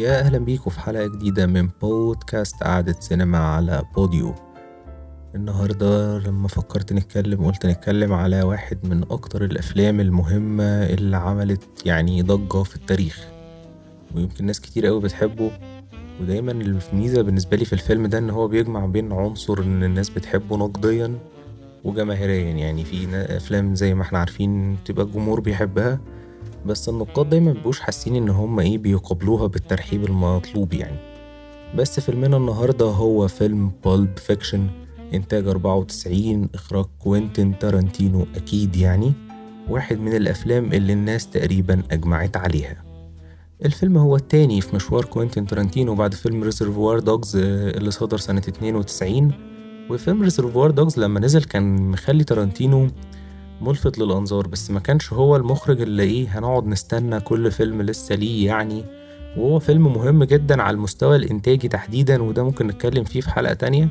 يا أهلا بيكم في حلقة جديدة من بودكاست قعدة سينما على بوديو. النهاردة لما فكرت نتكلم قلت نتكلم على واحد من أكتر الأفلام المهمة اللي عملت يعني ضجة في التاريخ. ويمكن ناس كتير قوي بتحبه. ودايما الميزة بالنسبة لي في الفيلم ده إن هو بيجمع بين عنصر إن الناس بتحبه نقديا وجماهيريا. يعني في أفلام زي ما إحنا عارفين تبقى الجمهور بيحبها بس النقاد دايما مبيبقوش حاسين إن هم إيه بيقابلوها بالترحيب المطلوب يعني. بس فيلمنا النهارده هو فيلم Pulp Fiction إنتاج 94 إخراج كوينتين تارانتينو أكيد يعني واحد من الأفلام اللي الناس تقريبا أجمعت عليها. الفيلم هو التاني في مشوار كوينتين تارانتينو بعد فيلم Reservoir Dogs اللي صدر سنة 92 وفيلم Reservoir Dogs لما نزل كان مخلي تارانتينو ملفت للأنظار بس ما كانش هو المخرج اللي إيه هنقعد نستنى كل فيلم لسه ليه يعني. وهو فيلم مهم جدا على المستوى الإنتاجي تحديدا وده ممكن نتكلم فيه في حلقة تانية.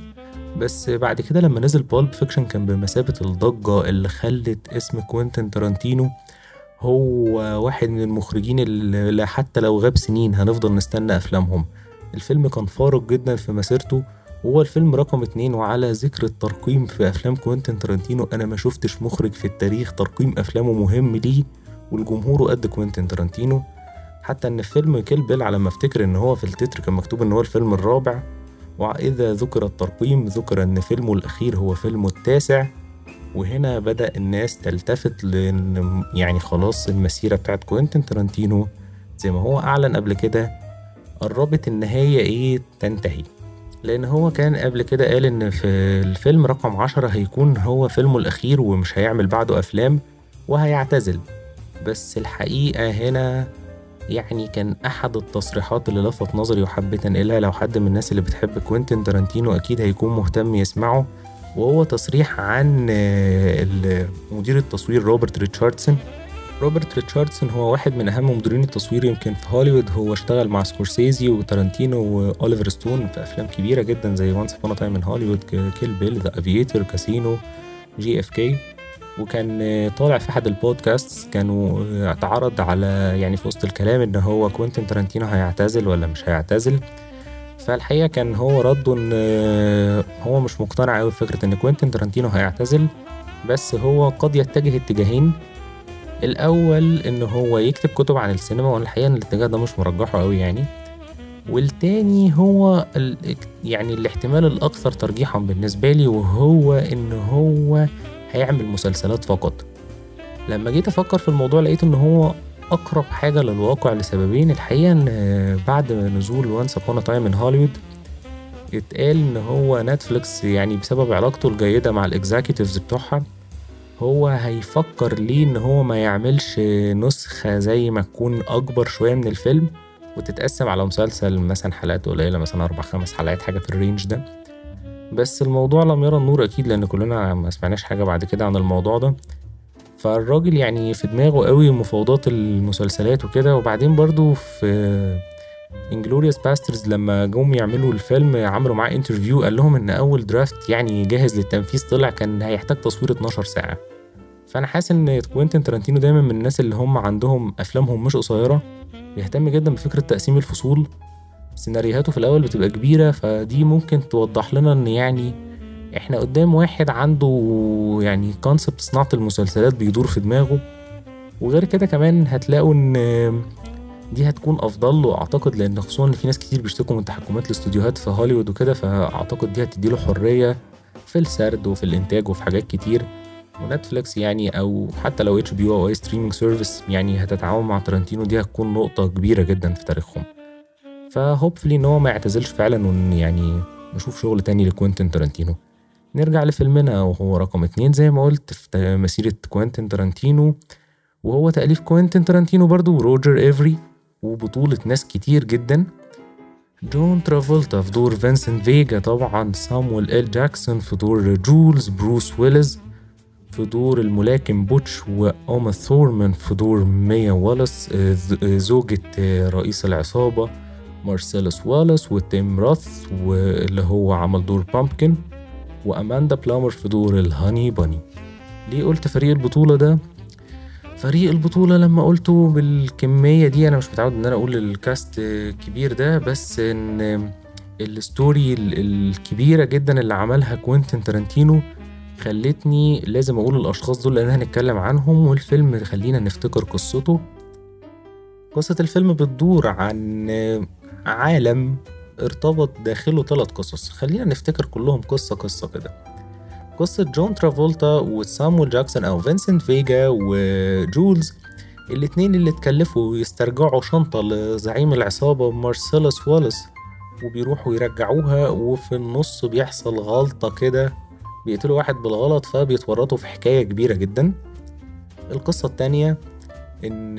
بس بعد كده لما نزل Pulp Fiction كان بمثابة الضجة اللي خلت اسم كوينتين تارانتينو هو واحد من المخرجين اللي حتى لو غاب سنين هنفضل نستنى أفلامهم. الفيلم كان فارق جدا في مسيرته وهو الفيلم رقم اتنين وعلى ذكر الترقيم في أفلام كوينتين تارانتينو أنا ما شفتش مخرج في التاريخ ترقيم أفلامه مهم ليه والجمهور قد كوينتين تارانتينو. حتى إن فيلم كيل بيل على ما أفتكر إن هو في التتر كان مكتوب إن هو الفيلم الرابع. وإذا ذكر الترقيم ذكر إن فيلمه الأخير هو فيلمه التاسع. وهنا بدأ الناس تلتفت لأن يعني خلاص المسيرة بتاعت كوينتين تارانتينو زي ما هو أعلن قبل كده قربت النهاية إيه؟ تنتهي. لأن هو كان قبل كده قال إن في الفيلم رقم عشرة هيكون هو فيلمه الأخير ومش هيعمل بعده أفلام وهيعتزل. بس الحقيقة هنا يعني كان أحد التصريحات اللي لفت نظري وحبيت أنقلها لو حد من الناس اللي بتحب كوينتين تارانتينو أكيد هيكون مهتم يسمعه. وهو تصريح عن مدير التصوير روبرت ريتشاردسون. روبرت ريتشاردسون هو واحد من أهم مديرين التصوير يمكن في هوليوود. هو اشتغل مع سكورسيزي وتارانتينو وأوليفر ستون في أفلام كبيرة جدا زي Once Upon a Time in Hollywood Kill Bill The Aviator Casino JFK وكان طالع في أحد البودكاست كانوا اتعرض على يعني في وسط الكلام إن هو كوينتين تارانتينو هيعتزل ولا مش هيعتزل. فالحقيقة كان هو رده إن هو مش مقتنع أوي بفكرة إن كوينتين تارانتينو هيعتزل بس هو قد يتجه اتجاهين. الأول إن هو يكتب كتب عن السينما وأنا الحقيقة إن الاتجاه ده مش مرجحه أوي يعني. والتاني هو ال... يعني الاحتمال الأكثر ترجيحا بالنسبة لي وهو إن هو هيعمل مسلسلات فقط. لما جيت أفكر في الموضوع لقيت إن هو أقرب حاجة للواقع لسببين. الحقيقة إن بعد نزول Once Upon a Time in Hollywood اتقال إن هو نتفليكس يعني بسبب علاقته الجيدة مع ال executives بتوعها. هو هيفكر ليه إن هو ما يعملش نسخة زي ما تكون أكبر شوية من الفيلم وتتقسم على مسلسل مثلا حلقات قليلة مثلا أربع خمس حلقات حاجة في ال range ده. بس الموضوع لم يرى النور أكيد لأن كلنا ما سمعناش حاجة بعد كده عن الموضوع ده. فالراجل يعني في دماغه قوي مفاوضات المسلسلات وكده وبعدين برضو في Inglourious Basterds لما جم يعملوا الفيلم عملوا معاه interview قال لهم إن أول draft يعني جاهز للتنفيذ طلع كان هيحتاج تصوير 12 ساعة. فأنا حاسس إن كوينتين تارانتينو دايما من الناس اللي هم عندهم أفلامهم مش قصيرة. بيهتم جدا بفكرة تقسيم الفصول. سيناريوهاته في الأول بتبقى كبيرة فدي ممكن توضح لنا إن يعني إحنا قدام واحد عنده يعني concept صناعه المسلسلات بيدور في دماغه. وغير كده كمان هتلاقوا إن دي هتكون أفضل له أعتقد لأن خصوصا إن في ناس كتير بيشتكوا من تحكمات الاستوديوهات في هوليوود وكده فأعتقد دي هتديله حرية في السرد وفي الإنتاج وفي حاجات كتير. ونتفليكس يعني أو حتى لو HBO أي streaming service يعني هتتعاون مع تارانتينو دي هتكون نقطة كبيرة جدا في تاريخهم. ف hopefully إن هو ما يعتزلش فعلا وان يعني نشوف شغل تاني لكوينتين تارانتينو نرجع لفيلمنا وهو رقم اتنين زي ما قلت في مسيرة كوينتين تارانتينو وهو تأليف كوينتين تارانتينو برضو وروجر إيفري. وبطولة ناس كتير جدا جون ترافولتا في دور فينسنت فيجا طبعا سامويل إل جاكسون في دور جولز بروس ويلز في دور الملاكم بوتش وأوما ثورمان في دور ميا والاس زوجة رئيس العصابة مارسيلوس والاس وتيم راث واللي هو عمل دور Pumpkin وأماندا بلامر في دور ال Honey Bunny ليه قلت فريق البطولة ده؟ فريق البطولة لما قلته بالكمية دي أنا مش متعود إن أنا أقول ال cast كبير ده بس إن ال story الكبيرة جدا اللي عملها كوينتين تارانتينو خلتني لازم أقول الأشخاص دول لأن هنتكلم عنهم والفيلم خلينا نفتكر قصته. قصة الفيلم بتدور عن عالم ارتبط داخله ثلاث قصص. خلينا نفتكر كلهم قصة قصة كده. قصة جون ترافولتا وسامويل جاكسون أو فينسنت فيجا وجولز الاتنين اللي اتكلفوا يسترجعوا شنطة لزعيم العصابة مارسيلوس واليس وبيروحوا يرجعوها وفي النص بيحصل غلطة كده بيقتلوا واحد بالغلط فبيتورطوا في حكاية كبيرة جدا. القصة التانية إن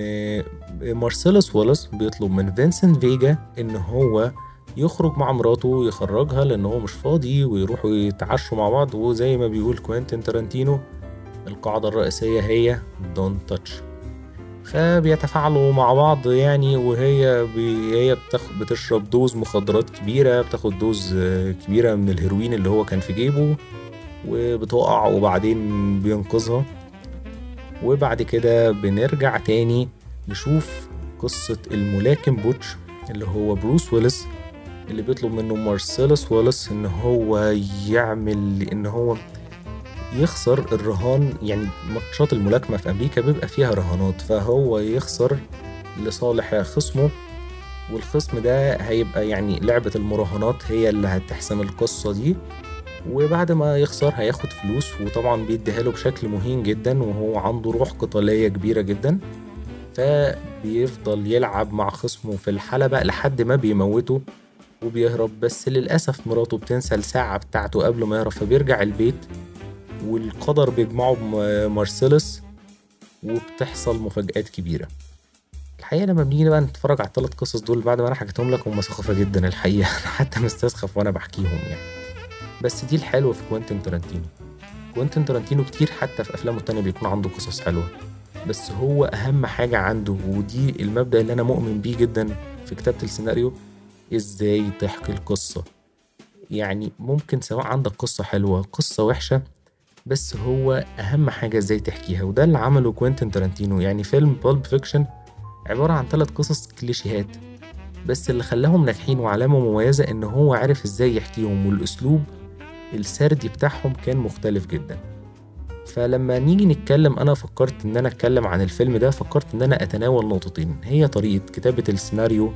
مارسيلوس واليس بيطلب من فينسنت فيجا إن هو يخرج مع مراته ويخرجها لأن هو مش فاضي ويروحوا يتعشوا مع بعض. وزي ما بيقول كوينتين تارانتينو القاعدة الرئيسية هي don't touch فبيتفاعلوا مع بعض يعني وهي هي بتشرب dose مخدرات كبيرة بتاخد dose كبيرة من الهيروين اللي هو كان في جيبه وبتقع وبعدين بينقذها. وبعد كده بنرجع تاني نشوف قصة الملاكم بوتش اللي هو بروس ويلس اللي بيطلب منه مارسيلوس واليس إن هو يعمل إن هو يخسر الرهان يعني ماتشات الملاكمة في أمريكا بيبقى فيها رهانات فهو يخسر لصالح خصمه والخصم ده هيبقى يعني لعبة المراهنات هي اللي هتحسم القصة دي وبعد ما يخسر هياخد فلوس وطبعا بيديها له بشكل مهين جدا وهو عنده روح قتالية كبيرة جدا فبيفضل يلعب مع خصمه في الحلبة لحد ما بيموته. وبيهرب بس للأسف مراته بتنسى الساعة بتاعته قبل ما يهرب فبيرجع البيت والقدر بيجمعه بمارسيلس وبتحصل مفاجآت كبيرة. الحقيقة لما بنيجي بقى نتفرج على الثلاث قصص دول بعد ما أنا حكيتهم لك هم سخافة جدا الحقيقة. أنا حتى مستسخف وأنا بحكيهم يعني. بس دي الحلوة في كوينتين تارانتينو. كوينتين تارانتينو كتير حتى في أفلامه التانية بيكون عنده قصص حلوة. بس هو أهم حاجة عنده ودي المبدأ اللي أنا مؤمن بيه جدا في كتابة السيناريو إزاي تحكي القصة. يعني ممكن سواء عندك قصة حلوة قصة وحشة بس هو أهم حاجة إزاي تحكيها وده اللي عمله كوينتين تارانتينو. يعني فيلم Pulp Fiction عبارة عن ثلاث قصص كليشيهات بس اللي خلاهم ناجحين وعلامة مميزة إن هو عارف إزاي يحكيهم والأسلوب السردي بتاعهم كان مختلف جدا. فلما نيجي نتكلم أنا فكرت إن أنا أتكلم عن الفيلم ده فكرت إن أنا أتناول نقطتين. هي طريقة كتابة السيناريو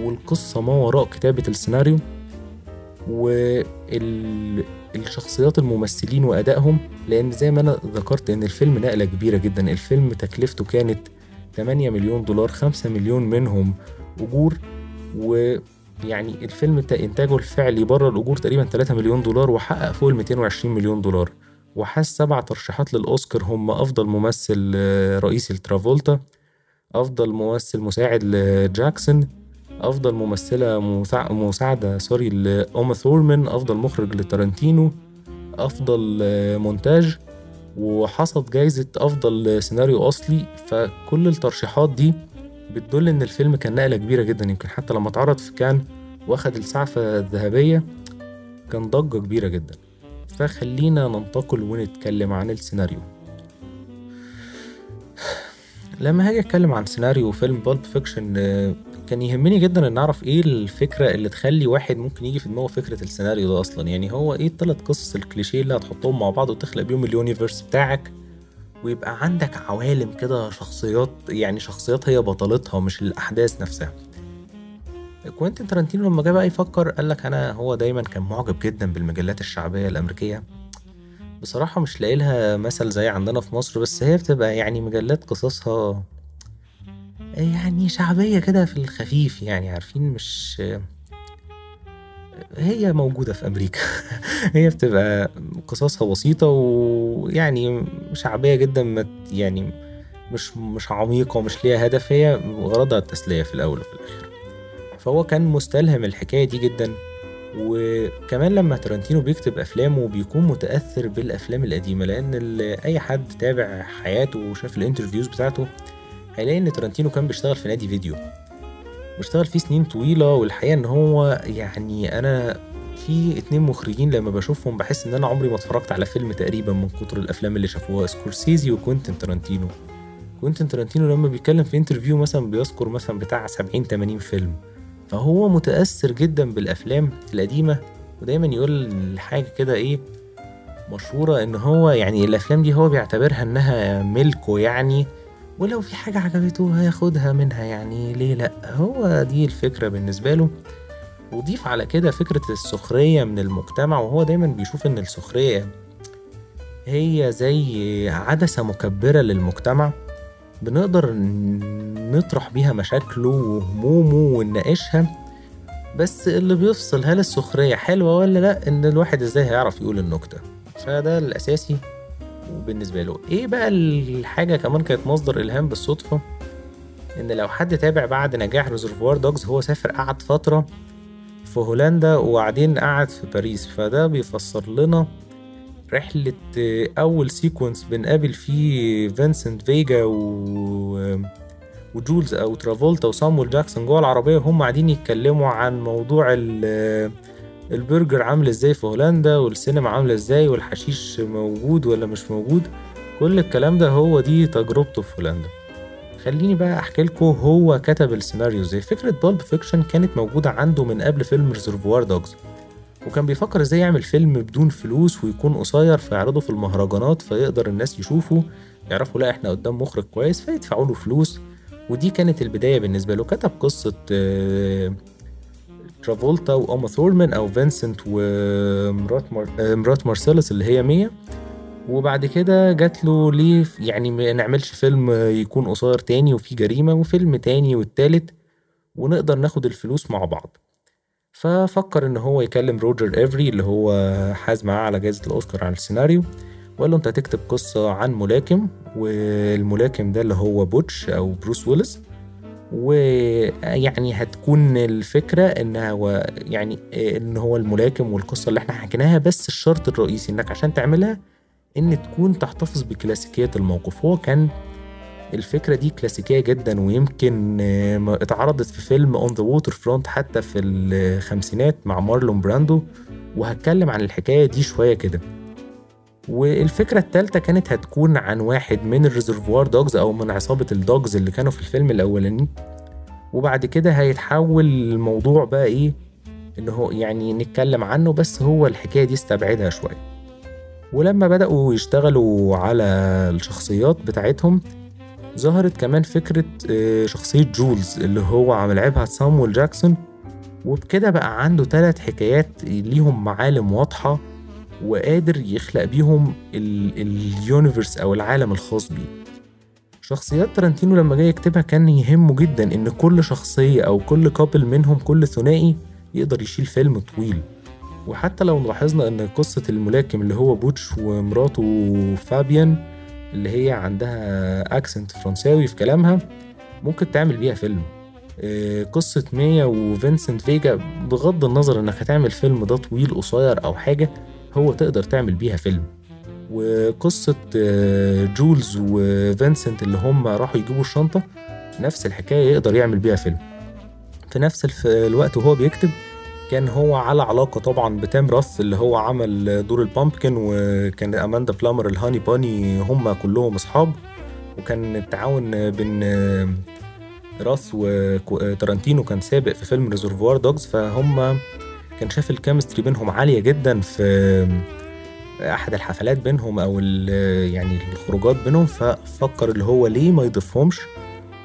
والقصة ما وراء كتابة السيناريو والشخصيات الممثلين وأدائهم لأن زي ما أنا ذكرت إن الفيلم نقلة كبيرة جدا. الفيلم تكلفته كانت 8 مليون دولار 5 مليون منهم أجور ويعني الفيلم إنتاجه الفعلي بره الأجور تقريبا 3 مليون دولار وحقق فوق ال 220 مليون دولار. وحاز سبع ترشيحات للأوسكار هم أفضل ممثل رئيسي لترافولتا أفضل ممثل مساعد لجاكسون أفضل ممثلة مساع... مساعدة sorry لأوما ثورمان أفضل مخرج لتارانتينو أفضل مونتاج وحصد جايزة أفضل سيناريو أصلي. فكل الترشيحات دي بتدل إن الفيلم كان نقلة كبيرة جدا. يمكن حتى لما اتعرض في كان واخد السعفة الذهبية كان ضجة كبيرة جدا. فخلينا ننتقل ونتكلم عن السيناريو. لما هاجي أتكلم عن سيناريو فيلم بالب فيكشن كان يهمني جدا إن أعرف إيه الفكرة اللي تخلي واحد ممكن يجي في دماغه فكرة السيناريو ده أصلا. يعني هو إيه الثلاث قصص الكليشيه اللي هتحطهم مع بعض وتخلق بيهم ال universe بتاعك؟ ويبقى عندك عوالم كده شخصيات يعني شخصيات هي بطلتها مش الأحداث نفسها. كوينتين تارانتينو لما جه بقى يفكر قال لك أنا هو دايما كان معجب جدا بالمجلات الشعبية الأمريكية. بصراحة مش لاقي لها مثل زي عندنا في مصر بس هي بتبقى يعني مجلات قصصها يعني شعبية كده في الخفيف يعني عارفين؟ مش هي موجودة في أمريكا. هي بتبقى قصصها بسيطة ويعني شعبية جدا يعني مش مش عميقة ومش ليها هدف هي غرضها التسلية في الأول وفي الآخر. فهو كان مستلهم الحكاية دي جدا. وكمان لما تارانتينو بيكتب أفلامه بيكون متأثر بالأفلام القديمة لأن أي حد تابع حياته وشاف ال interviews بتاعته هيلاقي إن تارانتينو كان بيشتغل في نادي فيديو. بيشتغل فيه سنين طويلة والحقيقة إن هو يعني أنا في اتنين مخرجين لما بشوفهم بحس إن أنا عمري ما اتفرجت على فيلم تقريبا من كتر الأفلام اللي شافوها سكورسيزي وكوينتين تارانتينو. كوينتين تارانتينو لما بيتكلم في interview مثلا بيذكر مثلا بتاع 70 80 فيلم. فهو متأثر جدا بالأفلام القديمة ودايما يقول حاجة كده إيه مشهورة إن هو يعني الأفلام دي هو بيعتبرها إنها ملكه يعني. ولو في حاجة عجبته هياخدها منها يعني ليه لأ؟ هو دي الفكرة بالنسبة له. وضيف على كده فكرة السخرية من المجتمع وهو دايما بيشوف إن السخرية هي زي عدسة مكبرة للمجتمع بنقدر نطرح بيها مشاكله وهمومه ونناقشها. بس اللي بيفصل هل السخرية حلوة ولا لأ؟ إن الواحد إزاي هيعرف يقول النكتة؟ فده الأساسي. وبالنسبة له. إيه بقى الحاجة كمان كانت مصدر إلهام بالصدفة؟ إن لو حد تابع بعد نجاح Reservoir Dogs هو سافر قعد فترة في هولندا وبعدين قعد في باريس. فده بيفسر لنا رحلة أول sequence بنقابل فيه فينسنت فيجا و... وجولز أو ترافولتا وسامويل جاكسون جوه العربية. وهم قاعدين يتكلموا عن موضوع ال... البرجر عامل إزاي في هولندا؟ والسينما عاملة إزاي؟ والحشيش موجود ولا مش موجود؟ كل الكلام ده هو دي تجربته في هولندا. خليني بقى أحكي لكم هو كتب السيناريو إزاي. فكرة بالب فيكشن كانت موجودة عنده من قبل فيلم Reservoir Dogs وكان بيفكر إزاي يعمل فيلم بدون فلوس ويكون قصير فيعرضه في المهرجانات فيقدر الناس يشوفوا يعرفوا لا إحنا قدام مخرج كويس فيدفعوا له فلوس. ودي كانت البداية بالنسبة له. كتب قصة ترافولتا وأوما ثورمان أو فينسنت ومرات مار... مرات مارسيلس اللي هي ميا وبعد كده جات له ليه يعني ما نعملش فيلم يكون قصير تاني وفيه جريمة وفيلم تاني والتالت ونقدر ناخد الفلوس مع بعض. ففكر إن هو يكلم روجر أفاري اللي هو حاز معاه على جائزة الأوسكار على السيناريو وقال له أنت هتكتب قصة عن ملاكم والملاكم ده اللي هو بوتش أو بروس ويلس. ويعني هتكون الفكرة ان هو يعني إن هو الملاكم والقصة اللي إحنا حكيناها بس الشرط الرئيسي إنك عشان تعملها إن تكون تحتفظ بكلاسيكية الموقف. هو كان الفكرة دي كلاسيكية جدا ويمكن اتعرضت في فيلم On the Waterfront حتى في الخمسينات مع مارلون براندو. وهتكلم عن الحكاية دي شوية كده. والفكرة التالتة كانت هتكون عن واحد من ال Reservoir Dogs أو من عصابة ال Dogs اللي كانوا في الفيلم الأولاني. وبعد كده هيتحول الموضوع بقى إيه؟ إن هو يعني نتكلم عنه بس هو الحكاية دي استبعدها شوية. ولما بدأوا يشتغلوا على الشخصيات بتاعتهم ظهرت كمان فكرة شخصية جولز اللي هو عم لعبها سامويل جاكسون. وبكده بقى عنده ثلاث حكايات ليهم معالم واضحة وقادر يخلق بيهم ال universe أو العالم الخاص بيه. شخصيات تارانتينو لما جاي يكتبها كان يهمه جدا إن كل شخصية أو كل couple منهم كل ثنائي يقدر يشيل فيلم طويل. وحتى لو لاحظنا إن قصة الملاكم اللي هو بوتش ومراته فابيان اللي هي عندها accent فرنساوي في كلامها ممكن تعمل بيها فيلم. قصة ميا وفينسنت فيجا بغض النظر إنك هتعمل فيلم ده طويل قصير أو حاجة هو تقدر تعمل بيها فيلم. وقصة جولز وفينسنت اللي هم راحوا يجيبوا الشنطة نفس الحكاية يقدر يعمل بيها فيلم. في نفس الوقت وهو بيكتب كان هو على علاقة طبعا بتيم روث اللي هو عمل دور ال Pumpkin وكان أماندا بلامر ال Honey Bunny هم كلهم أصحاب. وكان التعاون بين روث وتارانتينو كان سابق في فيلم Reservoir Dogs فهم كان شاف ال chemistry بينهم عالية جدا في أحد الحفلات بينهم أو يعني الخروجات بينهم ففكر اللي هو ليه ما يضيفهمش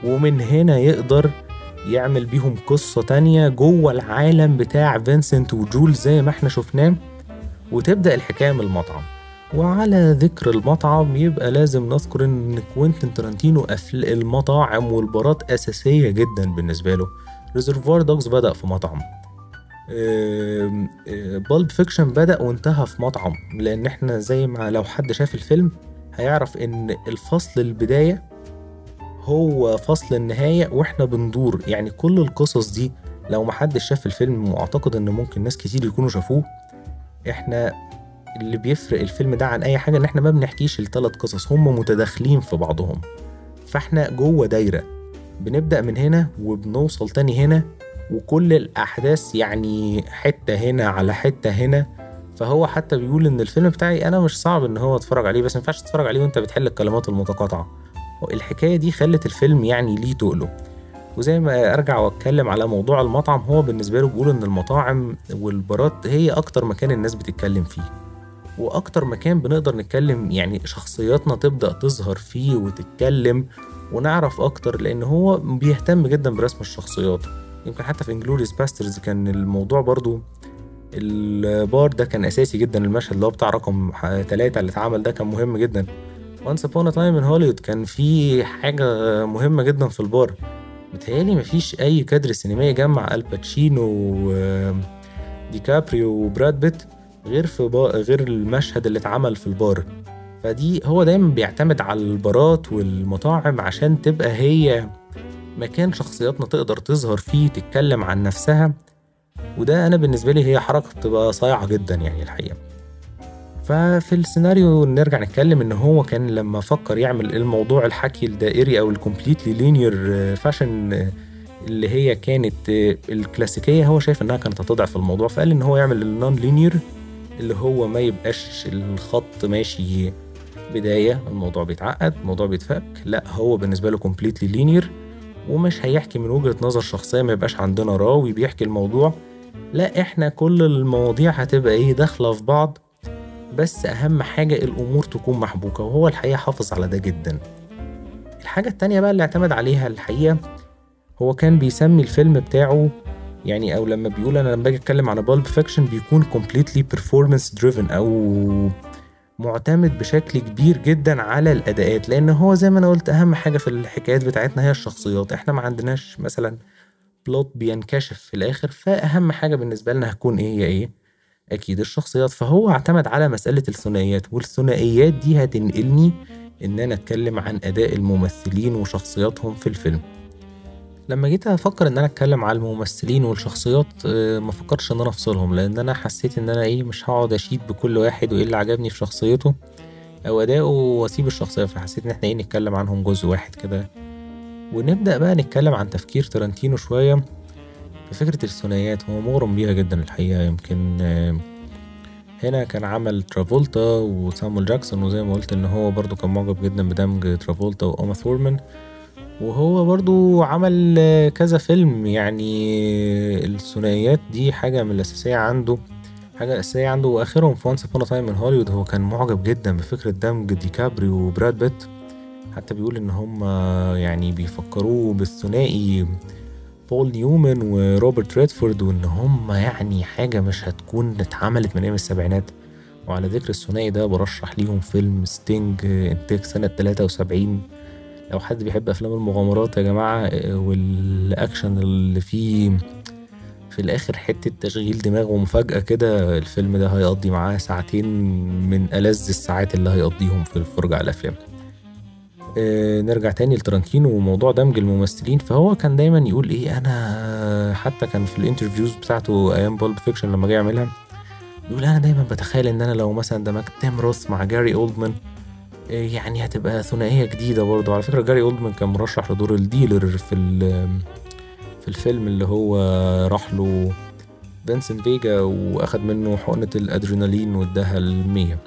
ومن هنا يقدر يعمل بيهم قصة تانية جوه العالم بتاع فينسنت وجولز زي ما إحنا شفناه وتبدأ الحكاية من المطعم. وعلى ذكر المطعم يبقى لازم نذكر إن كوينتين تارانتينو المطاعم والبارات أساسية جدا بالنسبة له. Reservoir Dogs بدأ في مطعم بالب فيكشن بدأ وانتهى في مطعم لأن إحنا زي ما لو حد شاف الفيلم هيعرف إن الفصل البداية هو فصل النهاية وإحنا بندور يعني كل القصص دي لو محدش شاف الفيلم وأعتقد إن ممكن ناس كتير يكونوا شافوه إحنا اللي بيفرق الفيلم ده عن أي حاجة إن إحنا ما بنحكيش الثلاث قصص هم متداخلين في بعضهم. فإحنا جوه دايرة بنبدأ من هنا وبنوصل تاني هنا وكل الأحداث يعني حتة هنا على حتة هنا فهو حتى بيقول إن الفيلم بتاعي أنا مش صعب إن هو أتفرج عليه بس مينفعش تتفرج عليه وأنت بتحل الكلمات المتقاطعة. الحكاية دي خلت الفيلم يعني ليه تقله. وزي ما أرجع وأتكلم على موضوع المطعم هو بالنسبة له بيقول إن المطاعم والبارات هي أكتر مكان الناس بتتكلم فيه. وأكتر مكان بنقدر نتكلم يعني شخصياتنا تبدأ تظهر فيه وتتكلم ونعرف أكتر لأن هو بيهتم جدا برسم الشخصيات. يمكن حتى في Inglourious Basterds كان الموضوع برضو البار ده كان أساسي جدا المشهد اللي هو بتاع رقم ثلاثة اللي اتعمل ده كان مهم جدا. Once Upon a Time in Hollywood كان في حاجة مهمة جدا في البار. متهيألي مفيش أي كادر سينمائي يجمع الباتشينو وديكابريو وبراد بيت غير في با... غير المشهد اللي اتعمل في البار. فدي هو دايما بيعتمد على البارات والمطاعم عشان تبقى هي مكان شخصياتنا تقدر تظهر فيه تتكلم عن نفسها وده أنا بالنسبة لي هي حركة بتبقى صايعة جدا يعني الحقيقة. ففي السيناريو نرجع نتكلم إن هو كان لما فكر يعمل الموضوع الحكي الدائري أو ال completely linear fashion اللي هي كانت الكلاسيكية هو شايف إنها كانت هتضعف الموضوع فقال إن هو يعمل ال non-linear اللي هو ما يبقاش الخط ماشي بداية الموضوع بيتعقد الموضوع بيتفك لا هو بالنسبة له completely linear ومش هيحكي من وجهة نظر شخصية ما يبقاش عندنا راوي بيحكي الموضوع. لا إحنا كل المواضيع هتبقى إيه داخلة في بعض. بس أهم حاجة الأمور تكون محبوكة وهو الحقيقة حافظ على ده جدا. الحاجة التانية بقى اللي اعتمد عليها الحقيقة هو كان بيسمي الفيلم بتاعه يعني أو لما بيقول أنا لما باجي أتكلم عن Pulp Fiction بيكون completely performance driven. أو معتمد بشكل كبير جدا على الأداءات لأن هو زي ما أنا قلت أهم حاجة في الحكايات بتاعتنا هي الشخصيات. إحنا ما عندناش مثلا بلوت بينكشف في الآخر فأهم حاجة بالنسبة لنا هتكون إيه؟ هي إيه؟ أكيد الشخصيات. فهو اعتمد على مسألة الثنائيات والثنائيات دي هتنقلني إن أنا أتكلم عن أداء الممثلين وشخصياتهم في الفيلم. لما جيت أفكر ان أنا اتكلم على الممثلين والشخصيات ما فكرتش ان أنا افصلهم لأن أنا حسيت ان أنا إيه مش هقعد اشيد بكل واحد وايه اللي عجبني في شخصيته أو اداؤه واسيب الشخصية. فحسيت ان إحنا إيه نتكلم عنهم جزء واحد كده. ونبدأ بقى نتكلم عن تفكير تارانتينو شوية فكرة الثنائيات. هو مغرم بيها جدا الحقيقة يمكن هنا كان عمل ترافولتا وسامويل جاكسون وزي ما قلت ان هو برضو كان معجب جدا بدمج ترافولتا وأوما ثورمان. وهو برضو عمل كذا فيلم يعني الثنائيات دي حاجة من الأساسية عنده حاجة أساسية عنده. وآخرهم في Once Upon a Time in Hollywood هو كان معجب جدا بفكرة دمج ديكابريو وبراد بيت. حتى بيقول إن هم يعني بيفكروه بالثنائي بول نيومان وروبرت ريدفورد وإن هم يعني حاجة مش هتكون اتعملت من أيام السبعينات. وعلى ذكر الثنائي ده برشح ليهم فيلم Sting انتاج سنة 73 لو حد بيحب أفلام المغامرات يا جماعة والأكشن اللي فيه في الآخر حتة تشغيل دماغ ومفاجأة كده الفيلم ده هيقضي معاه ساعتين من ألذ الساعات اللي هيقضيهم في الفرجة على الأفلام. آه نرجع تاني لتارانتينو وموضوع دمج الممثلين. فهو كان دايما يقول إيه أنا حتى كان في ال interviews بتاعته أيام Pulp Fiction لما جه يعملها بيقول أنا دايما بتخيل إن أنا لو مثلا دمجت تيم روث مع جاري أولدمان آه يعني هتبقى ثنائية جديدة برضه على فكرة جاري أولدمان كان مرشح لدور ال dealer في في الفيلم اللي هو راح له فينسنت فيجا وأخد منه حقنة الأدرينالين واداها المية.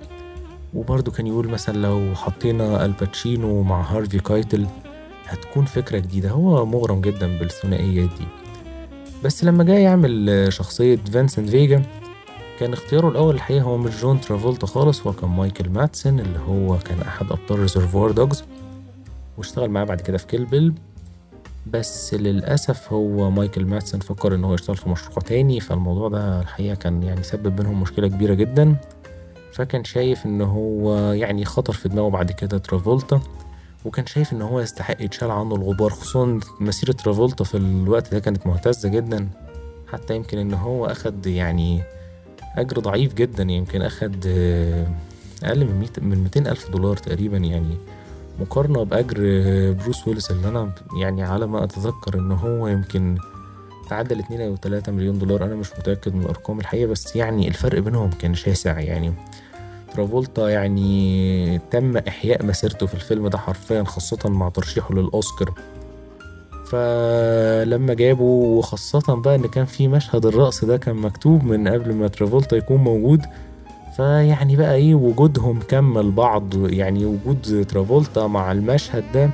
وبرضه كان يقول مثلا لو حطينا الباتشينو مع هارفي كايتل هتكون فكرة جديدة. هو مغرم جدا بالثنائيات دي. بس لما جاي يعمل شخصية فينسنت فيجا كان اختياره الأول الحقيقة هو مش جون ترافولتا خالص هو كان مايكل مادسن اللي هو كان أحد أبطال Reservoir Dogs واشتغل معاه بعد كده في Kill Bill. بس للأسف هو مايكل مادسن فكر إن هو يشتغل في مشروع تاني فالموضوع ده الحقيقة كان يعني سبب بينهم مشكلة كبيرة جدا. فكان شايف إن هو يعني خطر في دماغه بعد كده ترافولتا وكان شايف إن هو يستحق يتشال عنه الغبار خصوصا مسيرة ترافولتا في الوقت ده كانت مهتزة جدا. حتى يمكن إن هو أخد يعني أجر ضعيف جدا. يمكن أخد أقل من ميت من 200 ألف دولار تقريبا يعني مقارنة بأجر بروس ويلس اللي أنا يعني على ما أتذكر إن هو يمكن تعدى الاتنين أو تلاتة مليون دولار. أنا مش متأكد من الأرقام الحقيقة بس يعني الفرق بينهم كان شاسع. يعني ترافولتا يعني تم إحياء مسيرته في الفيلم ده حرفيا خاصة مع ترشيحه للأوسكار. فلما جابوا وخاصة بقى إن كان في مشهد الرقص ده كان مكتوب من قبل ما ترافولتا يكون موجود. فيعني بقى إيه وجودهم كمل بعض. يعني وجود ترافولتا مع المشهد ده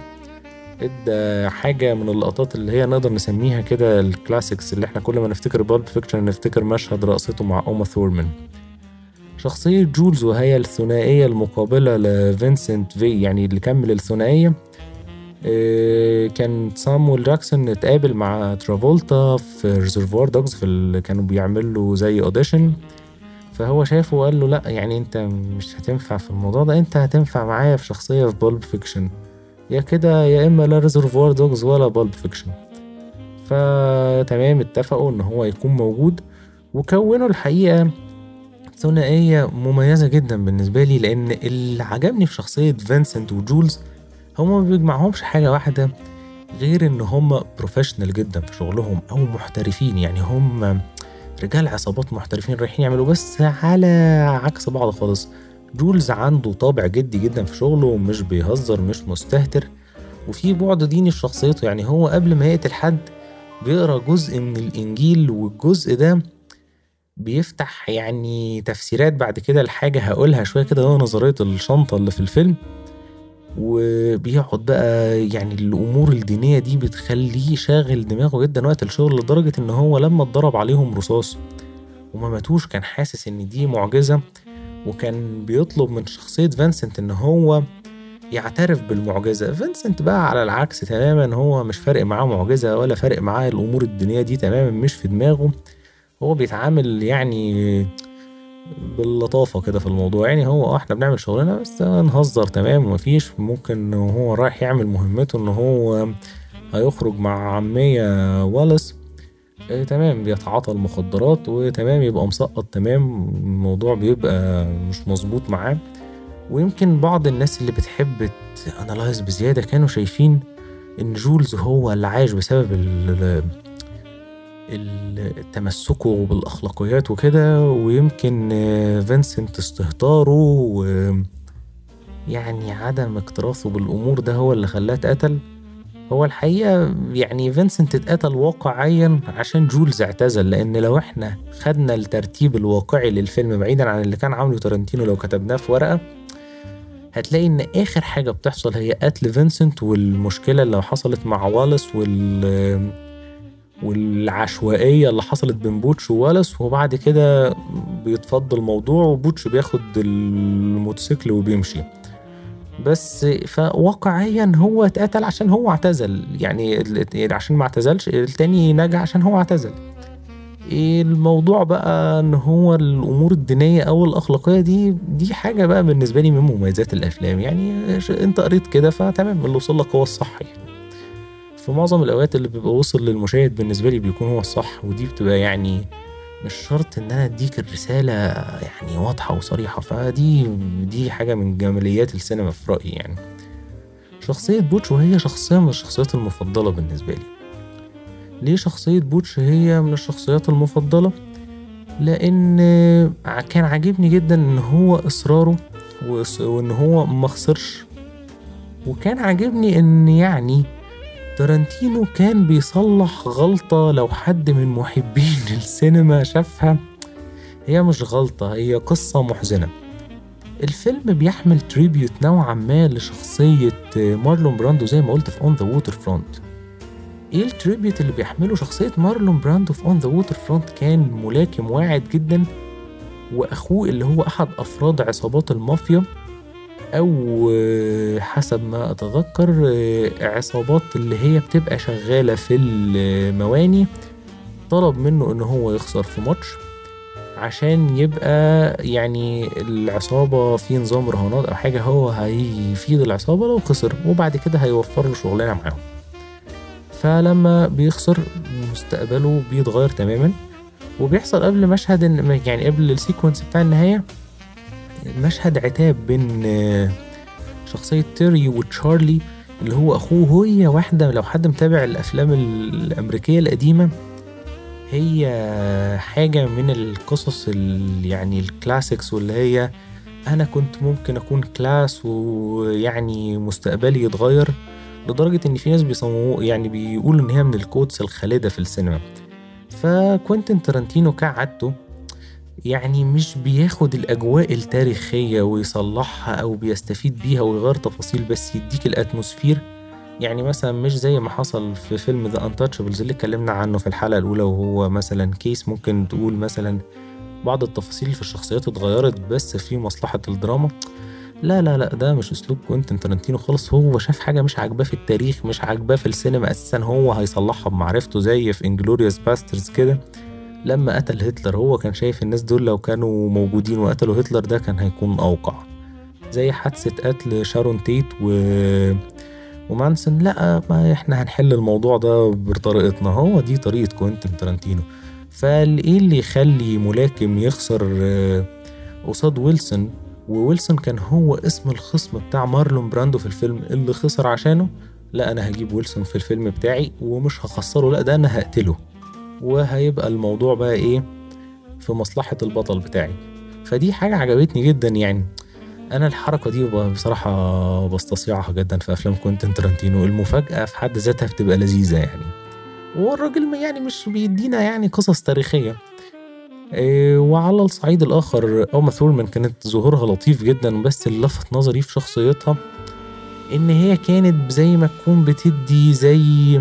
إدى حاجة من اللقطات اللي هي نقدر نسميها كده ال classics اللي إحنا كل ما نفتكر Pulp Fiction نفتكر مشهد رقصته مع أوما ثورمان شخصية جولز وهي الثنائية المقابلة لفينسنت في يعني اللي كمل الثنائية كان سامويل جاكسون اتقابل مع ترافولتا في Reservoir Dogs في اللي كانوا بيعملوا زي audition فهو شافه وقال له لا يعني انت مش هتنفع في الموضوع ده انت هتنفع معايا في شخصية في Pulp Fiction يا كده يا إما لا Reservoir Dogs ولا Pulp Fiction فتمام اتفقوا إن هو يكون موجود. وكونوا الحقيقة ثنائية مميزة جدا بالنسبة لي لأن اللي عجبني في شخصية فينسنت وجولز هما ما بيجمعهمش حاجة واحدة غير إن هما professional جدا في شغلهم أو محترفين يعني هم رجال عصابات محترفين رايحين يعملوا بس على عكس بعض خالص. جولز عنده طابع جدي جدا في شغله ومش بيهزر مش مستهتر وفي بعد ديني في شخصيته يعني هو قبل ما يقتل حد بيقرأ جزء من الإنجيل والجزء ده بيفتح يعني تفسيرات بعد كده لحاجة هقولها شوية كده هو نظرية الشنطة اللي في الفيلم. وبيقعد بقى يعني الأمور الدينية دي بتخليه شاغل دماغه جدا وقت الشغل لدرجة إن هو لما اتضرب عليهم رصاص وما ماتوش كان حاسس إن دي معجزة وكان بيطلب من شخصية فينسنت إن هو يعترف بالمعجزة. فينسنت بقى على العكس تماما هو مش فارق معاه معجزة ولا فارق معاه الأمور الدينية دي تماما مش في دماغه. هو بيتعامل يعني باللطافة كده في الموضوع. يعني هو آه إحنا بنعمل شغلنا بس نهزر تمام ومفيش. ممكن هو رايح يعمل مهمته إن هو هيخرج مع ميا والاس آه تمام بيتعاطى المخدرات وتمام يبقى مسقط تمام. الموضوع بيبقى مش مظبوط معاه. ويمكن بعض الناس اللي بتحب ت analyze بزيادة كانوا شايفين إن جولز هو اللي عايش بسبب تمسكه بالأخلاقيات وكده ويمكن فينسنت استهتاره ويعني عدم اكتراثه بالأمور ده هو اللي خلاه اتقتل. هو الحقيقة يعني فينسنت اتقتل واقعيا عشان جولز اعتزل لأن لو إحنا خدنا الترتيب الواقعي للفيلم بعيدا عن اللي كان عامله تارانتينو لو كتبناه في ورقة هتلاقي إن آخر حاجة بتحصل هي قتل فينسنت والمشكلة اللي حصلت مع والس وال والعشوائية اللي حصلت بين بوتش ووالس وبعد كده بيتفضل الموضوع وبوتش بياخد الموتوسيكل وبيمشي. بس فواقعيا هو اتقتل عشان هو اعتزل. يعني عشان ما اعتزلش التاني نجا عشان هو اعتزل. الموضوع بقى إن هو الأمور الدينية أو الأخلاقية دي دي حاجة بقى بالنسبة لي من مميزات الأفلام. يعني أنت قريت كده فتمام اللي وصل لك هو الصح يعني. في معظم الأوقات اللي بيبقى وصل للمشاهد بالنسبة لي بيكون هو الصح ودي بتبقى يعني مش شرط إن أنا أديك الرسالة يعني واضحة وصريحة فدي دي حاجة من جماليات السينما في رأيي يعني. شخصية بوتش وهي شخصية من الشخصيات المفضلة بالنسبة لي. ليه شخصية بوتش هي من الشخصيات المفضلة؟ لأن كان عاجبني جدا إن هو إصراره وإن هو مخسرش وكان عاجبني إن يعني تارانتينو كان بيصلح غلطة لو حد من محبين السينما شافها. هي مش غلطة هي قصة محزنة. الفيلم بيحمل tribute نوعا ما لشخصية مارلون براندو زي ما قلت في On the Waterfront إيه ال tribute اللي بيحمله شخصية مارلون براندو في On the Waterfront كان ملاكم واعد جدا وأخوه اللي هو أحد أفراد عصابات المافيا. أو حسب ما أتذكر عصابات اللي هي بتبقى شغالة في المواني طلب منه إن هو يخسر في ماتش عشان يبقى يعني العصابة في نظام رهانات أو حاجة هو هيفيد العصابة لو خسر وبعد كده هيوفر له شغلانة معاهم. فلما بيخسر مستقبله بيتغير تماما وبيحصل قبل مشهد يعني قبل ال sequence بتاع النهاية مشهد عتاب بين شخصية تيري وتشارلي اللي هو أخوه هي واحدة لو حد متابع الأفلام الأمريكية القديمة هي حاجة من القصص يعني ال classics واللي هي أنا كنت ممكن أكون class ويعني مستقبلي يتغير لدرجة إن في ناس بيصمموا يعني بيقولوا إن هي من ال quotes الخالدة في السينما. فكوينتين تارانتينو كعادته يعني مش بياخد الأجواء التاريخية ويصلحها أو بيستفيد بيها ويغير تفاصيل بس يديك ال atmosphere؟ يعني مثلا مش زي ما حصل في فيلم The Untouchables اللي اتكلمنا عنه في الحلقة الأولى وهو مثلا case ممكن تقول مثلا بعض التفاصيل في الشخصيات اتغيرت بس في مصلحة الدراما؟ لا لا لا ده مش أسلوب كوينتن ترنتينو خالص. هو شاف حاجة مش عاجباه في التاريخ مش عاجباه في السينما أساسا. هو هيصلحها بمعرفته زي في Inglourious Basterds كده. لما قتل هتلر هو كان شايف الناس دول لو كانوا موجودين وقتلوا هتلر ده كان هيكون أوقع. زي حادثة قتل شارون تيت و ومانسون لا ما إحنا هنحل الموضوع ده بطريقتنا. هو دي طريقة كوينتن ترنتينو فايه اللي يخلي ملاكم يخسر قصاد ويلسون؟ وويلسون كان هو اسم الخصم بتاع مارلون براندو في الفيلم اللي خسر عشانه؟ لا أنا هجيب ويلسون في الفيلم بتاعي ومش هخسره لا ده أنا هقتله. وهيبقى الموضوع بقى إيه؟ في مصلحة البطل بتاعي. فدي حاجة عجبتني جدا يعني. أنا الحركة دي بصراحة بستصيعها جدا في أفلام كوينتين ترنتينو المفاجأة في حد ذاتها بتبقى لذيذة يعني. والراجل يعني مش بيدينا يعني قصص تاريخية. إيه وعلى الصعيد الآخر أوما ثورمان كانت ظهورها لطيف جدا بس اللي لفت نظري في شخصيتها إن هي كانت زي ما تكون بتدي زي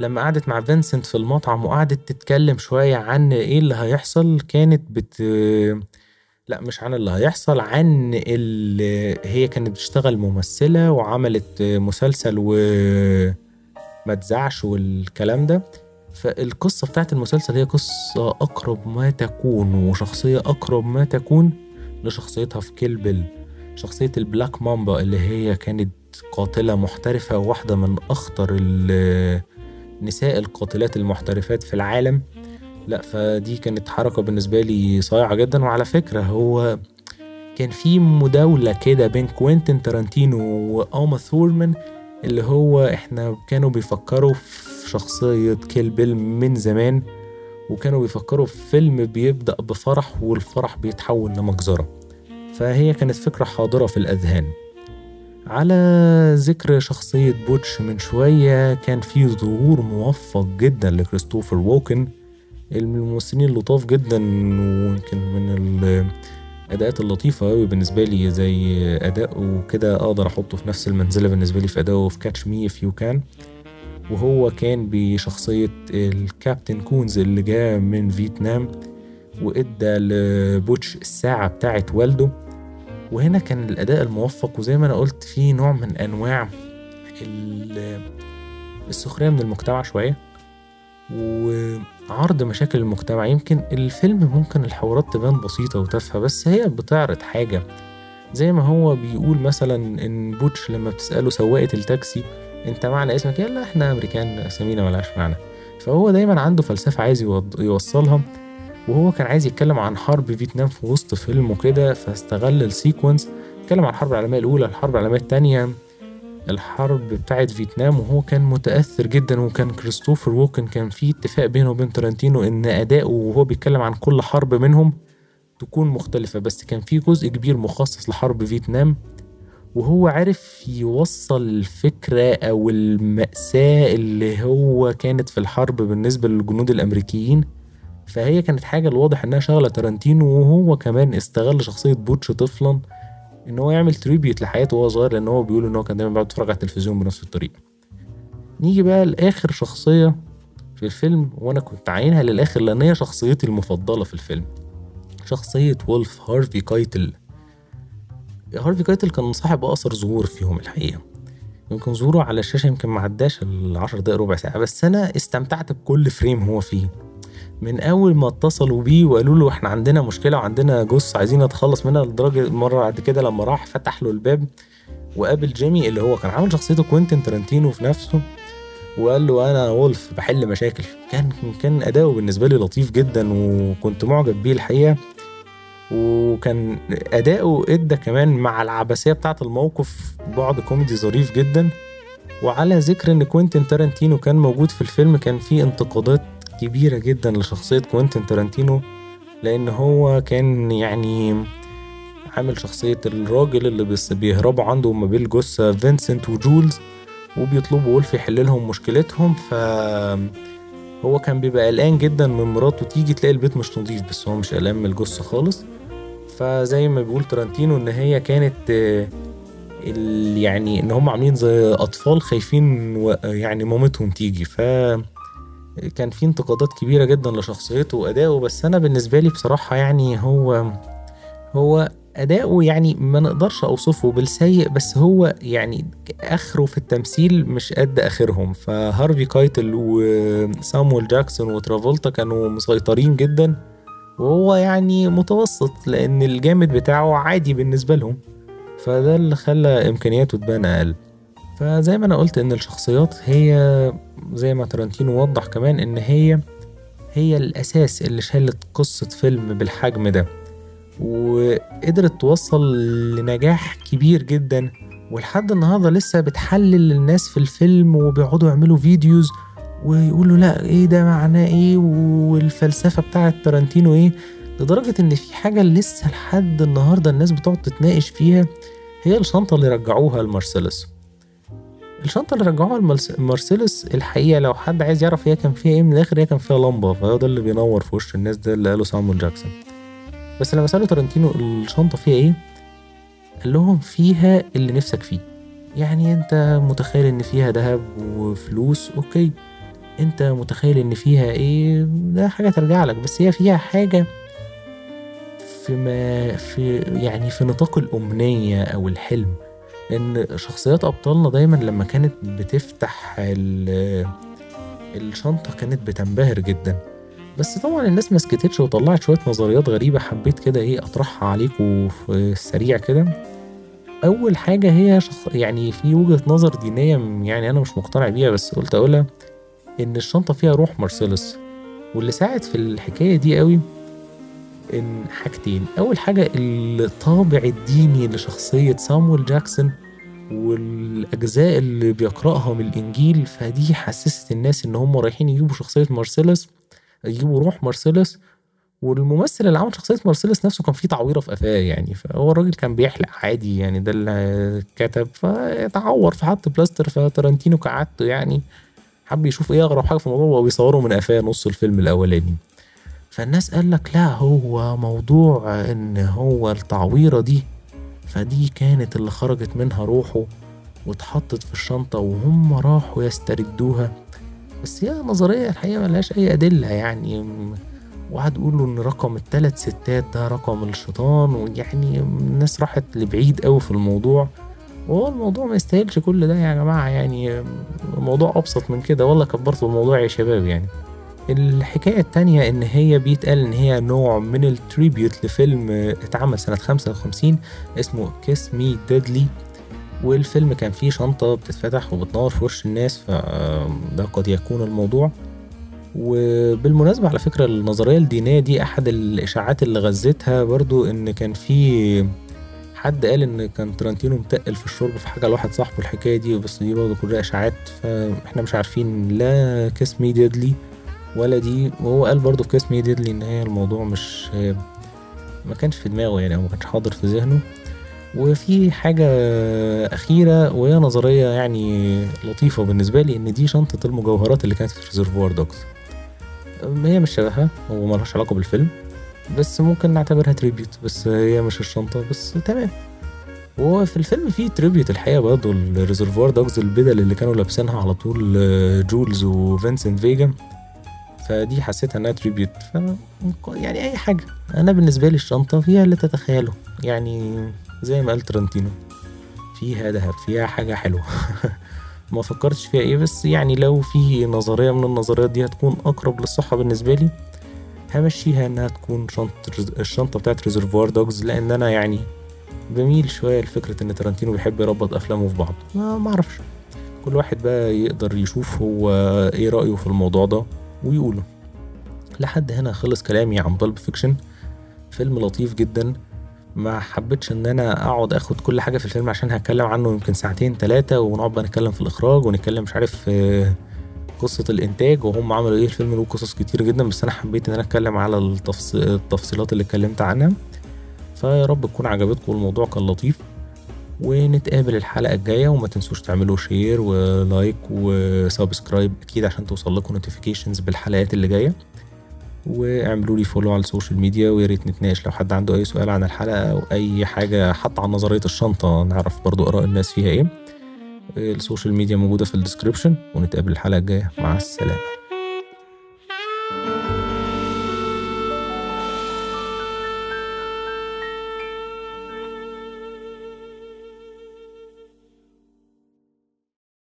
لما قعدت مع فينسنت في المطعم وقعدت تتكلم شوية عن إيه اللي هيحصل كانت بت لا مش عن اللي هيحصل عن اللي هي كانت بتشتغل ممثلة وعملت مسلسل وما تزعش والكلام ده. فالقصة بتاعت المسلسل هي قصة أقرب ما تكون وشخصية أقرب ما تكون لشخصيتها في Kill Bill. شخصية ال Black Mamba اللي هي كانت قاتلة محترفة وواحدة من أخطر نساء القاتلات المحترفات في العالم. لا فدي كانت حركة بالنسبة لي صايعة جدا. وعلى فكرة هو كان في مداولة كده بين كوينتين تارانتينو وأوما ثورمان اللي هو إحنا كانوا بيفكروا في شخصية Kill Bill من زمان وكانوا بيفكروا في فيلم بيبدأ بفرح والفرح بيتحول لمجزرة. فهي كانت فكرة حاضرة في الأذهان. على ذكر شخصية بوتش من شوية كان في ظهور موفق جدا لكريستوفر ووكن الممثلين اللطاف جدا ويمكن من الأداءات اللطيفة أوي بالنسبة لي زي أداءه كده أقدر أحطه في نفس المنزلة بالنسبة لي في أداؤه في Catch Me If You Can وهو كان بشخصية الكابتن كونز اللي جاء من فيتنام وإدى لبوتش الساعة بتاعت والده. وهنا كان الأداء الموفق وزي ما أنا قلت في نوع من أنواع السخرية من المجتمع شوية وعرض مشاكل المجتمع. يمكن الفيلم ممكن الحوارات تبان بسيطة وتافهة بس هي بتعرض حاجة. زي ما هو بيقول مثلا إن بوتش لما بتسأله سواقة التاكسي أنت معنى اسمك؟ يلا إحنا أمريكان أسامينا ملهاش معنى. فهو دايما عنده فلسفة عايز يوصلها. وهو كان عايز يتكلم عن حرب فيتنام في وسط فيلم وكده فاستغل ال sequence اتكلم عن الحرب العالمية الأولى الحرب العالمية التانية الحرب بتاعت فيتنام وهو كان متأثر جدا وكان كريستوفر ووكن كان في اتفاق بينه وبين تارانتينو إن أداؤه وهو بيتكلم عن كل حرب منهم تكون مختلفة بس كان في جزء كبير مخصص لحرب فيتنام وهو عرف يوصل الفكرة أو المأساة اللي هو كانت في الحرب بالنسبة للجنود الأمريكيين. فهي كانت حاجة الواضح إنها شغلة تارانتينو وهو كمان استغل شخصية بوتش طفلا إن هو يعمل tribute لحياته وهو صغير لأن هو بيقول إن هو كان دايما بيقعد يتفرج على التلفزيون بنفس الطريقة. نيجي بقى لآخر شخصية في الفيلم وأنا كنت عاينها للآخر لأن هي شخصيتي المفضلة في الفيلم. شخصية وولف هارفي كايتل. هارفي كايتل كان صاحب أقصر ظهور فيهم الحقيقة. يمكن ظهوره على الشاشة يمكن ما عداش العشر دقايق ربع ساعة بس أنا استمتعت بكل frame هو فيه. من أول ما اتصلوا بيه وقالوا له إحنا عندنا مشكلة وعندنا جثه عايزين نتخلص منها لدرجة مرة بعد كده لما راح فتح له الباب وقابل جيمي اللي هو كان عامل شخصيته كوينتين ترنتينو في نفسه وقال له أنا وولف بحل مشاكل. كان كان أداؤه بالنسبة لي لطيف جدا وكنت معجب بيه الحقيقة. وكان أداؤه إدى كمان مع العبثيه بتاعة الموقف بعد كوميدي ظريف جدا. وعلى ذكر إن كوينتين تارانتينو كان موجود في الفيلم كان في انتقادات كبيرة جدا لشخصية كوينتين تارانتينو لأن هو كان يعني عامل شخصية الراجل اللي بس بيهربوا عنده ما بين جثة فينسنت وجولز وبيطلبوا وولف يحل لهم مشكلتهم. ف هو كان بيبقى قلقان جدا من مراته تيجي تلاقي البيت مش نظيف بس هو مش قلقان من الجثة خالص. فزي ما بيقول ترانتينو إن هي كانت يعني إن هم عاملين زي أطفال خايفين يعني مامتهم تيجي. ف كان في انتقادات كبيرة جدا لشخصيته وادائه بس أنا بالنسبة لي بصراحة يعني هو هو أداؤه يعني ما نقدرش أوصفه بالسيء بس هو يعني آخره في التمثيل مش قد آخرهم. فهارفي كايتل وسامويل جاكسون وترافولتا كانوا مسيطرين جدا وهو يعني متوسط لأن الجامد بتاعه عادي بالنسبة لهم. فده اللي خلى إمكانياته تبان أقل. فزي ما أنا قلت إن الشخصيات هي زي ما ترنتينو وضح كمان إن هي هي الأساس اللي شالت قصة فيلم بالحجم ده وقدرت توصل لنجاح كبير جدا ولحد النهارده لسه بتحلل للناس في الفيلم وبيقعدوا يعملوا videos ويقولوا لأ إيه ده معناه إيه؟ والفلسفة بتاعه تارانتينو إيه؟ لدرجة إن في حاجة لسه لحد النهارده الناس بتقعد تتناقش فيها هي الشنطة اللي رجعوها لمارسيلس. الشنطة اللي رجعوها لمارسيلس الحقيقة لو حد عايز يعرف هي كان فيها إيه من الآخر هي كان فيها لمبة فهو ده اللي بينور في وش الناس ده اللي قاله سامويل جاكسون. بس لما سألوا تارنتينو الشنطة فيها إيه قال لهم فيها اللي نفسك فيه. يعني أنت متخيل إن فيها ذهب وفلوس okay. أنت متخيل إن فيها إيه ده حاجة ترجع لك بس هي فيها حاجة في ما في يعني في نطاق الأمنية أو الحلم. إن شخصيات أبطالنا دايما لما كانت بتفتح الشنطة كانت بتنبهر جدا. بس طبعا الناس ما سكتتش وطلعت شوية نظريات غريبة حبيت كده إيه أطرحها عليكم في السريع كده. أول حاجة هي شخ... يعني في وجهة نظر دينية يعني أنا مش مقتنع بيها بس قلت أقولها إن الشنطة فيها روح مرسيلس. واللي ساعد في الحكاية دي قوي إن حاجتين. أول حاجة الطابع الديني لشخصية سامويل جاكسون والأجزاء اللي بيقرأها من الإنجيل فدي حسست الناس إن هم رايحين يجيبوا شخصية مرسيلس يجيبوا روح مارسيلس والممثل اللي عمل شخصية مارسيلس نفسه كان فيه تعويرة في قفاه يعني فهو الراجل كان بيحلق عادي يعني ده اللي كتب فتعور فحط بلاستر فتارانتينو كعادته يعني حب يشوف إيه أغرب حاجة في الموضوع وهو بيصوره من قفاه نص الفيلم الأولاني. فالناس قال لك لا هو موضوع إن هو التعويرة دي. فدي كانت اللي خرجت منها روحه واتحطت في الشنطة وهم راحوا يستردوها. بس هي نظرية الحقيقة ملهاش أي أدلة يعني. واحد يقول إن رقم التلات ستات ده رقم الشيطان ويعني الناس راحت لبعيد أوي في الموضوع. وهو الموضوع ما يستاهلش كل ده يا جماعة يعني. الموضوع أبسط من كده. والله كبرتوا الموضوع يا شباب يعني. الحكاية التانية إن هي بيتقال إن هي نوع من ال tribute لفيلم اتعمل سنة خمسة وخمسين اسمه Kiss Me Deadly والفيلم كان فيه شنطة بتتفتح وبتنور في وش الناس فده قد يكون الموضوع. وبالمناسبة على فكرة النظرية الدينية دي أحد الإشاعات اللي غذتها برضو إن كان في حد قال إن كان ترنتينو متقل في الشرب في حاجة لواحد صاحبه الحكاية دي بس دي برضو كلها إشاعات فإحنا مش عارفين لا Kiss Me Deadly ولا دي وهو قال برضو في Kiss Me Deadly إن هي الموضوع مش ما كانش في دماغه يعني أو ما كانش حاضر في ذهنه. وفي حاجة أخيرة وهي نظرية يعني لطيفة بالنسبة لي إن دي شنطة المجوهرات اللي كانت في Reservoir Dogs. هي مش شبهها وملهاش علاقة بالفيلم بس ممكن نعتبرها tribute بس هي مش الشنطة بس تمام. وهو في الفيلم في tribute الحقيقة برضه ال Reservoir Dogs البدل اللي كانوا لابسينها على طول جولز وفينسنت فيجا. فدي حسيتها انها tribute ف يعني أي حاجة. أنا بالنسبة لي الشنطة فيها اللي تتخيله. يعني زي ما قال ترنتينو فيها دهب فيها حاجة حلوة. ما فكرتش فيها إيه بس يعني لو في نظرية من النظريات دي هتكون أقرب للصحة بالنسبة لي همشيها إنها تكون شنطة الشنطة بتاعت Reservoir Dogs لأن أنا يعني بميل شوية لفكرة إن ترنتينو بيحب يربط أفلامه في بعض. ما معرفش كل واحد بقى يقدر يشوف هو إيه رأيه في الموضوع ده. ويقوله لحد هنا خلص كلامي عن Pulp Fiction فيلم لطيف جدا. ما حبيتش إن أنا أقعد آخد كل حاجة في الفيلم عشان هتكلم عنه يمكن ساعتين ثلاثة ونقعد بقى نتكلم في الإخراج ونتكلم مش عارف في قصة الإنتاج وهم عملوا إيه. الفيلم له قصص كتير جدا بس أنا حبيت إن أنا أتكلم على التفصيلات اللي اتكلمت عنها. فيا رب تكون عجبتكم الموضوع كان لطيف. ونتقابل الحلقة الجاية وما تنسوش تعملوا share و like و subscribe أكيد عشان توصل لكم notifications بالحلقات اللي جاية. واعملوا لي follow على ال social media ويا ريت نتناقش لو حد عنده أي سؤال عن الحلقة أو أي حاجة حتى عن نظرية الشنطة نعرف برضو آراء الناس فيها إيه. ال social media موجودة في ال description ونتقابل الحلقة الجاية. مع السلامة.